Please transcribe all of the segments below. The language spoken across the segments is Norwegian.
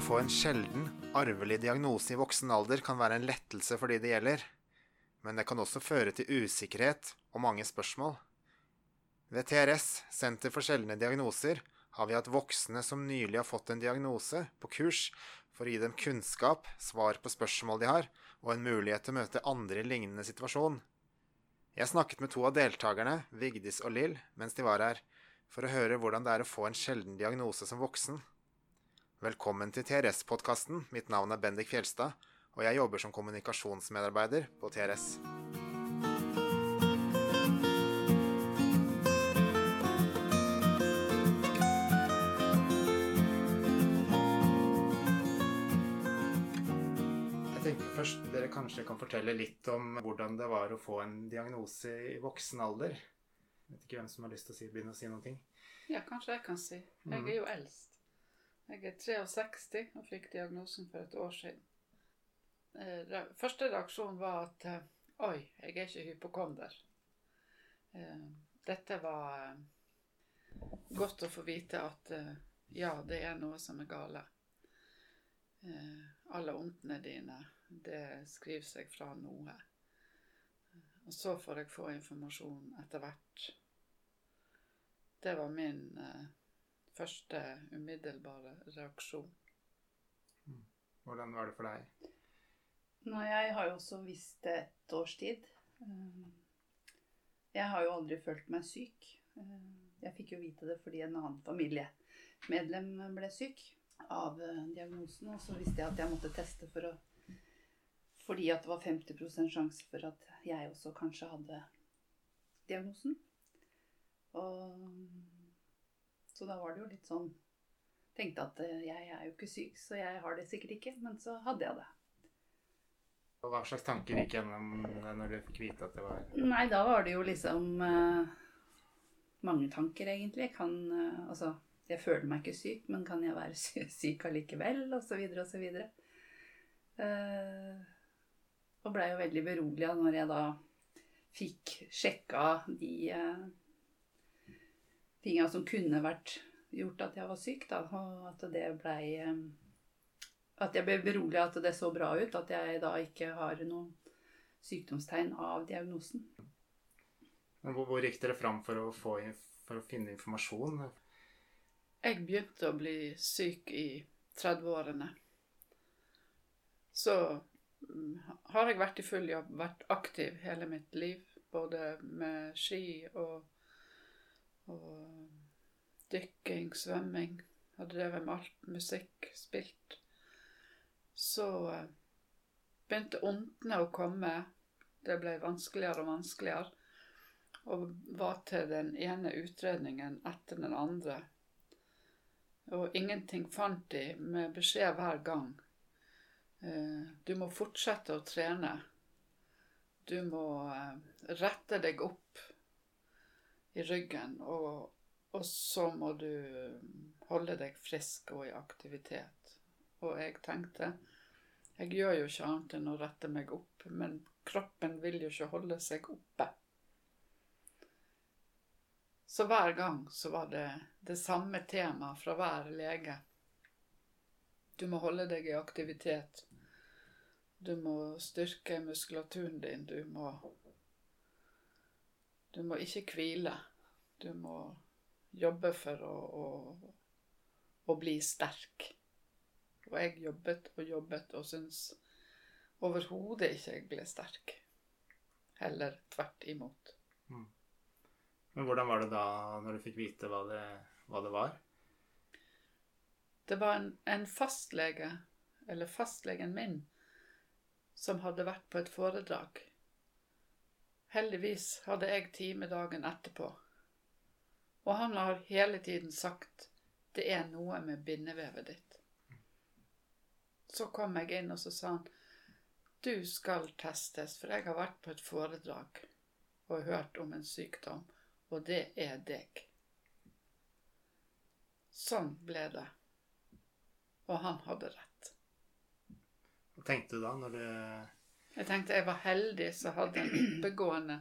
å få en sjelden, arvelig diagnose i voksen alder kan være en lettelse for de det gjelder, men det kan også føre til usikkerhet og mange spørsmål. Ved TRS, Senter for sjeldne diagnoser, har vi hatt voksne som nylig har fått en diagnose, på kurs for å gi dem kunnskap, svar på spørsmål de har, og en mulighet til å møte andre i lignende situasjon. Jeg snakket med to av deltakerne, Vigdis og Lill, mens de var her, for å høre hvordan det er å få en sjelden diagnose som voksen. Velkommen til TRS-podkasten. Mitt navn er Bendik Fjelstad, og jeg jobber som kommunikasjonsmedarbeider på TRS. Jeg tenker først dere kanskje kan fortelle litt om hvordan det var å få en diagnose i voksen alder. Jeg vet ikke hvem som har lyst til å si, begynne å si noen ting. Ja, kanskje jeg kan si. Jeg er jo eldst. Jeg er 63 og fikk diagnosen for et år siden. Eh, Første reaksjon var at eh, oi, jeg er ikke hypokonder. Eh, Dette var godt å få vite at ja, det er noe som er gale. Alle ondene dine, det skriver seg fra noe. Og så får jeg få informasjon etter hvert. Det var min eh, første umiddelbare reaksjon. Hvordan var det for deg? Nei, jeg har jo også visst det et års tid. Eh, Jeg har jo aldri følt meg syk. Eh, Jeg fikk jo vite det fordi en annen familiemedlem ble syk av eh, diagnosen. Og så visste jeg at jeg måtte teste for å Fordi at det var 50 sjanse for at jeg også kanskje hadde diagnosen. Og Så da var det jo litt sånn Tenkte at eh, jeg er jo ikke syk, så jeg har det sikkert ikke. Men så hadde jeg det. Og hva slags tanker gikk gjennom deg når du fikk vite at det var Nei, da var det jo liksom eh, mange tanker, egentlig. Jeg kan eh, Altså, jeg føler meg ikke syk, men kan jeg være sy syk allikevel? Og så videre og så videre. Eh, og blei jo veldig beroliga når jeg da fikk sjekka de eh, tinga som kunne vært gjort at jeg var syk, da. Og at det blei eh, At jeg ble beroliga at det så bra ut. At jeg da ikke har noen sykdomstegn av diagnosen. Men hvor, hvor gikk dere fram for å, få, for å finne informasjon? Jeg begynte å bli syk i 30-årene. Så mm, har jeg vært i full jobb, vært aktiv hele mitt liv. Både med ski og, og dykking, svømming. Hadde drevet med alt. Musikk, spilt. Så eh, begynte ondene å komme. Det ble vanskeligere og vanskeligere. Og var til den ene utredningen etter den andre. Og ingenting fant de med beskjed hver gang. Eh, Du må fortsette å trene. Du må eh, rette deg opp i ryggen, og, og så må du holde deg frisk og i aktivitet. Og jeg tenkte jeg gjør jo ikke annet enn å rette meg opp, men kroppen vil jo ikke holde seg oppe. Så hver gang så var det det samme temaet fra hver lege. Du må holde deg i aktivitet. Du må styrke muskulaturen din. Du må Du må ikke hvile. Du må jobbe for å, å, å bli sterk. Og jeg jobbet og jobbet og syntes overhodet ikke jeg ble sterk. Heller tvert imot. Men hvordan var det da når du fikk vite hva det, hva det var? Det var en, en fastlege, eller fastlegen min, som hadde vært på et foredrag. Heldigvis hadde jeg time dagen etterpå. Og han har hele tiden sagt det er noe med bindevevet ditt. Så kom jeg inn, og så sa han du skal testes, for jeg har vært på et foredrag og hørt om en sykdom, og det er deg. Sånn ble det. Og han hadde rett. Hva tenkte du da når du Jeg tenkte jeg var heldig som hadde en oppegående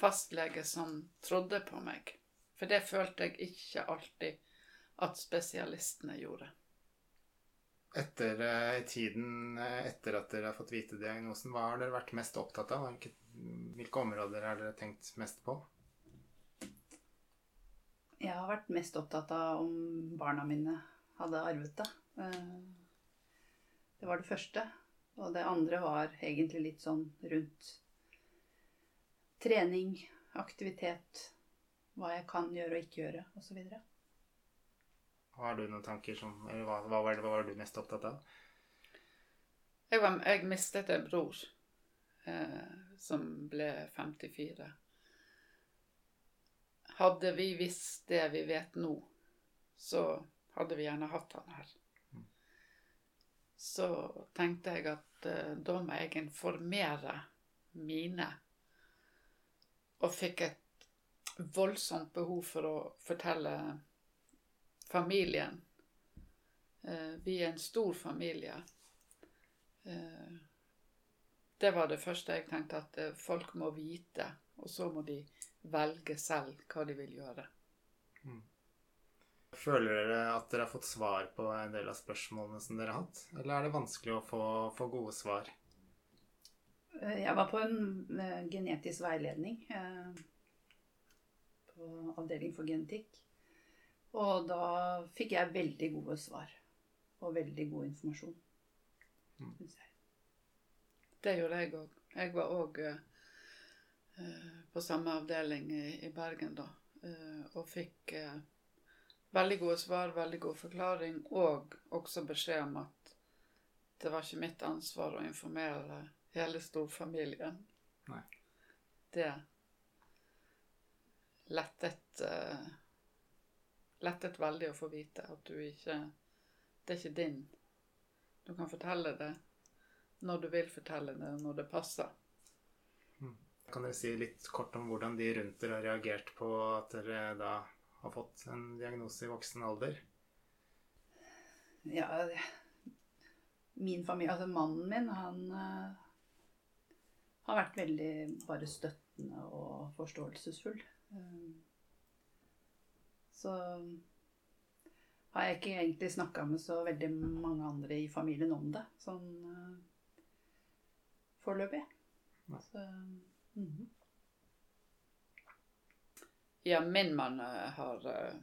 fastlege som trodde på meg. For det følte jeg ikke alltid at spesialistene gjorde. Etter eh, tiden eh, etter at dere har fått vite diagnosen, hva har dere vært mest opptatt av? Hvilke, hvilke områder har dere tenkt mest på? Jeg har vært mest opptatt av om barna mine hadde arvet det. Eh, Det var det første. Og det andre var egentlig litt sånn rundt trening, aktivitet, hva jeg kan gjøre og ikke gjøre, osv. Har du noen tanker som eller hva, hva, var hva var du mest opptatt av? Jeg, var, jeg mistet en bror eh, som ble 54. Hadde vi visst det vi vet nå, så hadde vi gjerne hatt han her. Så tenkte jeg at eh, da må jeg informere mine. Og fikk et voldsomt behov for å fortelle familien. Eh, vi er en stor familie. Eh, det var det første jeg tenkte, at eh, folk må vite. Og så må de velge selv hva de vil gjøre. Føler dere at dere har fått svar på en del av spørsmålene som dere har hatt? Eller er det vanskelig å få, få gode svar? Eh, Jeg var på en genetisk veiledning eh, på avdeling for genetikk. Og da fikk jeg veldig gode svar. Og veldig god informasjon. Mm. jeg. Det gjorde jeg òg. Jeg var òg på samme avdeling i, i Bergen da. Uh, og fikk uh, veldig gode svar, veldig god forklaring, og også beskjed om at det var ikke mitt ansvar å informere hele storfamilien. Nei. Det lettet uh, Lettet veldig å få vite at du ikke Det er ikke din. Du kan fortelle det når du vil fortelle det, når det passer. Kan dere si litt kort om hvordan de rundt dere har reagert på at dere da har fått en diagnose i voksen alder? Ja, min familie, altså mannen min, han eh, har vært veldig bare støttende og forståelsesfull. Eh, så har jeg ikke egentlig snakka med så veldig mange andre i familien om det, sånn eh, foreløpig. Så, mm -hmm. Ja, min mann eh, har, eh,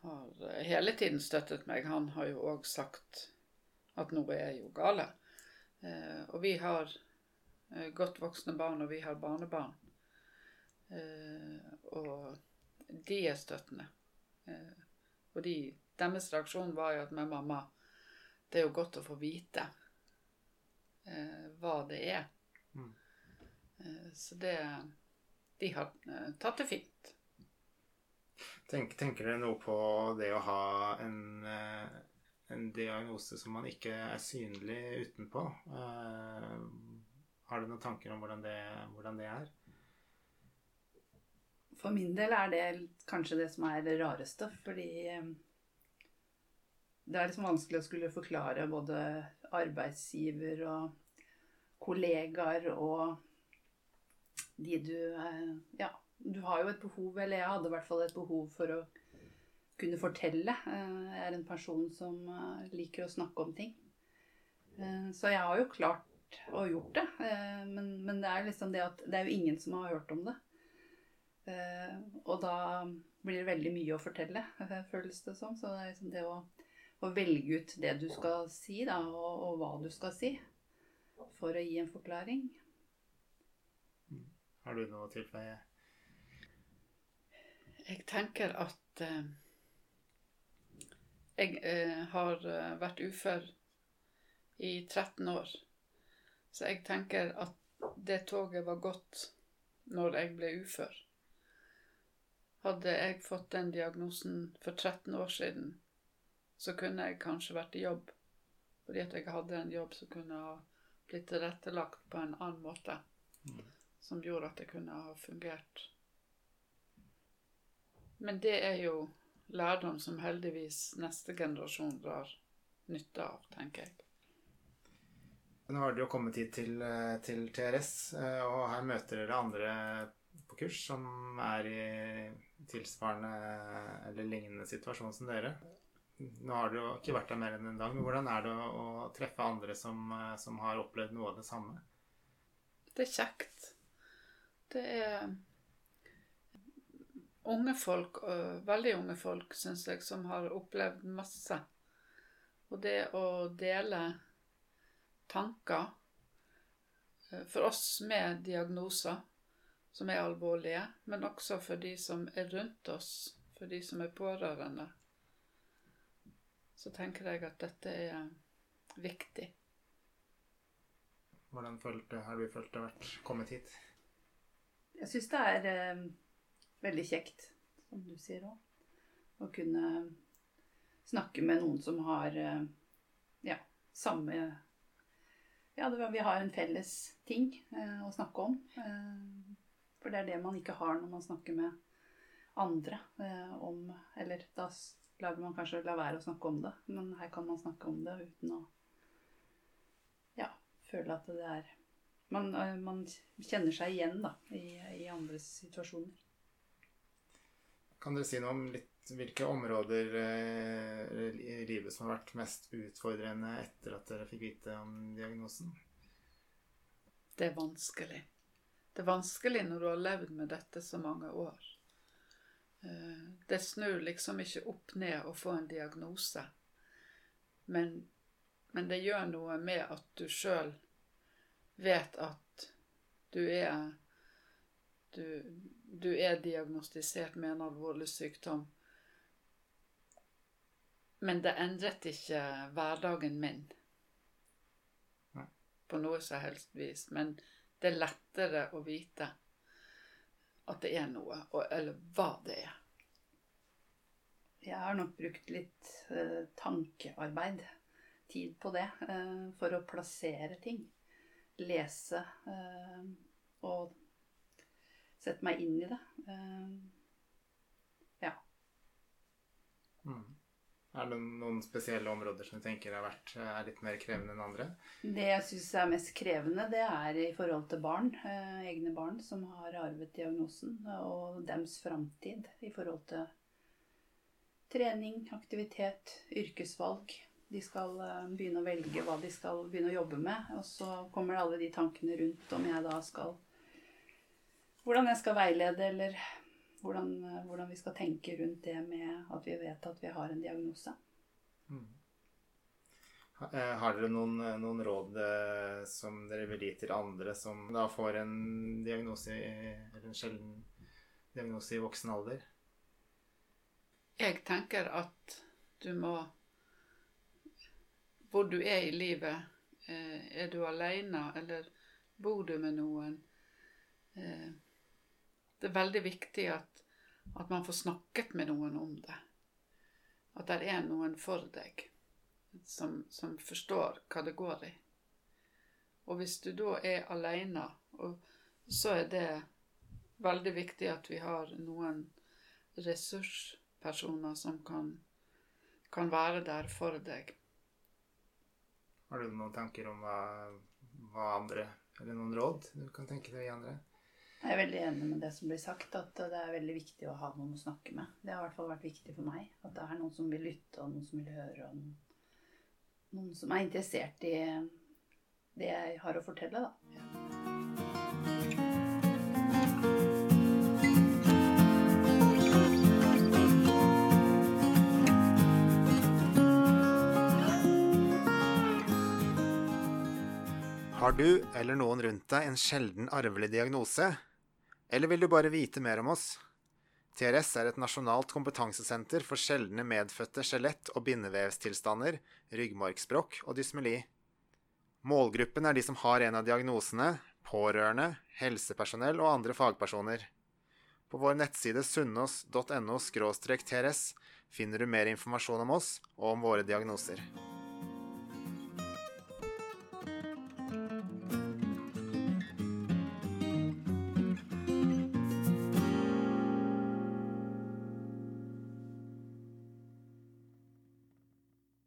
har hele tiden støttet meg. Han har jo òg sagt at noe er jo gale. Og vi har godt voksne barn, og vi har barnebarn. Eh, og de er støttende. Eh, og de, deres reaksjon var jo at med mamma Det er jo godt å få vite eh, hva det er. Mm. Eh, så det De har eh, tatt det fint. Tenk, tenker dere noe på det å ha en, eh, en diagnose som man ikke er synlig utenpå? Har du noen tanker om hvordan det, hvordan det er? For min del er det kanskje det som er det rareste, fordi eh, det er liksom vanskelig å skulle forklare både arbeidsgiver og kollegaer og de du eh, Ja, du har jo et behov, eller jeg hadde i hvert fall et behov for å kunne fortelle. Eh, Jeg er en person som liker å snakke om ting. Så jeg har jo klart å gjort det, eh, men, men det er liksom det at det er jo ingen som har hørt om det. Eh, og da blir det veldig mye å fortelle, eh, føles det som. Så det er liksom det å, å velge ut det du skal si, da, og, og hva du skal si, for å gi en forklaring. Har du noe å tilføye? Jeg tenker at eh, jeg eh, har vært ufør i 13 år. Så jeg tenker at det toget var gått når jeg ble ufør. Hadde jeg fått den diagnosen for 13 år siden, så kunne jeg kanskje vært i jobb. Fordi at jeg hadde en jobb som kunne ha blitt tilrettelagt på en annen måte. Som gjorde at det kunne ha fungert. Men det er jo lærdom som heldigvis neste generasjon drar nytte av, tenker jeg. Nå har dere jo kommet hit til, eh, til TRS, eh, og her møter dere andre på kurs som er i tilsvarende eller lignende situasjon som dere. Nå har du jo ikke vært der mer enn en dag, men hvordan er det å, å treffe andre som, eh, som har opplevd noe av det samme? Det er kjekt. Det er unge folk, veldig unge folk, syns jeg, som har opplevd masse. Og det å dele tanker eh, for oss med diagnoser som er alvorlige, men også for de som er rundt oss, for de som er pårørende så tenker jeg at dette er viktig. Hvordan følte, har du følt det vært kommet hit? Jeg syns det er eh, veldig kjekt, som du sier òg, å kunne snakke med noen som har eh, ja, samme Ja, det, vi har en felles ting eh, å snakke om. Eh, for det er det man ikke har når man snakker med andre eh, om Eller da lager man kanskje la være å snakke om det. Men her kan man snakke om det uten å ja, føle at det er Man, eh, man kjenner seg igjen da, i, i, andres situasjoner. Kan dere si noe om litt hvilke områder eh, i livet som har vært mest utfordrende etter at dere fikk vite om diagnosen? Det er vanskelig. Det er vanskelig når du har levd med dette så mange år. Eh, det snur liksom ikke opp ned å få en diagnose. Men, men det gjør noe med at du sjøl vet at du er du, du, er diagnostisert med en alvorlig sykdom. Men det endret ikke hverdagen min på noe som helst vis. Men det er lettere å vite at det er noe, eller hva det er. Jeg har nok brukt litt eh, tankearbeid, tid på det, eh, for å plassere ting. Lese eh, og sette meg inn i det. ja. Mm. Er det noen spesielle områder som du tenker har vært, er litt mer krevende enn andre? Det jeg syns er mest krevende, det er i forhold til barn. Eh, egne barn som har arvet diagnosen. Og dems framtid i forhold til trening, aktivitet, yrkesvalg. De skal eh, begynne å velge hva de skal begynne å jobbe med. Og så kommer det alle de tankene rundt om jeg da skal Hvordan jeg skal veilede, eller hvordan, hvordan, vi skal tenke rundt det med at vi vet at vi har en diagnose. Mm. Eh, har dere noen, noen, råd eh, som dere vil gi til andre som da får en diagnose, eller en sjelden diagnose i voksen alder? Jeg tenker at du må Hvor du er i livet. Eh, er du alene, eller bor du med noen? Det er veldig viktig at, at, man får snakket med noen om det. At det er noen for deg som, som forstår hva det går i. Og hvis du da er aleine, så er det veldig viktig at vi har noen ressurspersoner som kan, kan være der for deg. Har du noen tanker om hva, hva andre Eller noen råd du kan tenke deg å gi andre? Jeg er veldig enig med det som blir sagt, at det er veldig viktig å ha noen å snakke med. Det har i hvert fall vært viktig for meg. At det er noen som vil lytte, og noen som vil høre, og noen, som er interessert i det jeg har å fortelle, da. Har du eller noen rundt deg en sjelden arvelig diagnose? Eller vil du bare vite mer om oss? TRS er et nasjonalt kompetansesenter for sjeldne medfødte skjelett- og bindevevstilstander, ryggmargsbrokk og dysmeli. Målgruppen er de som har en av diagnosene, pårørende, helsepersonell og andre fagpersoner. På vår nettside sunnaas.no trs finner du mer informasjon om oss og om våre diagnoser.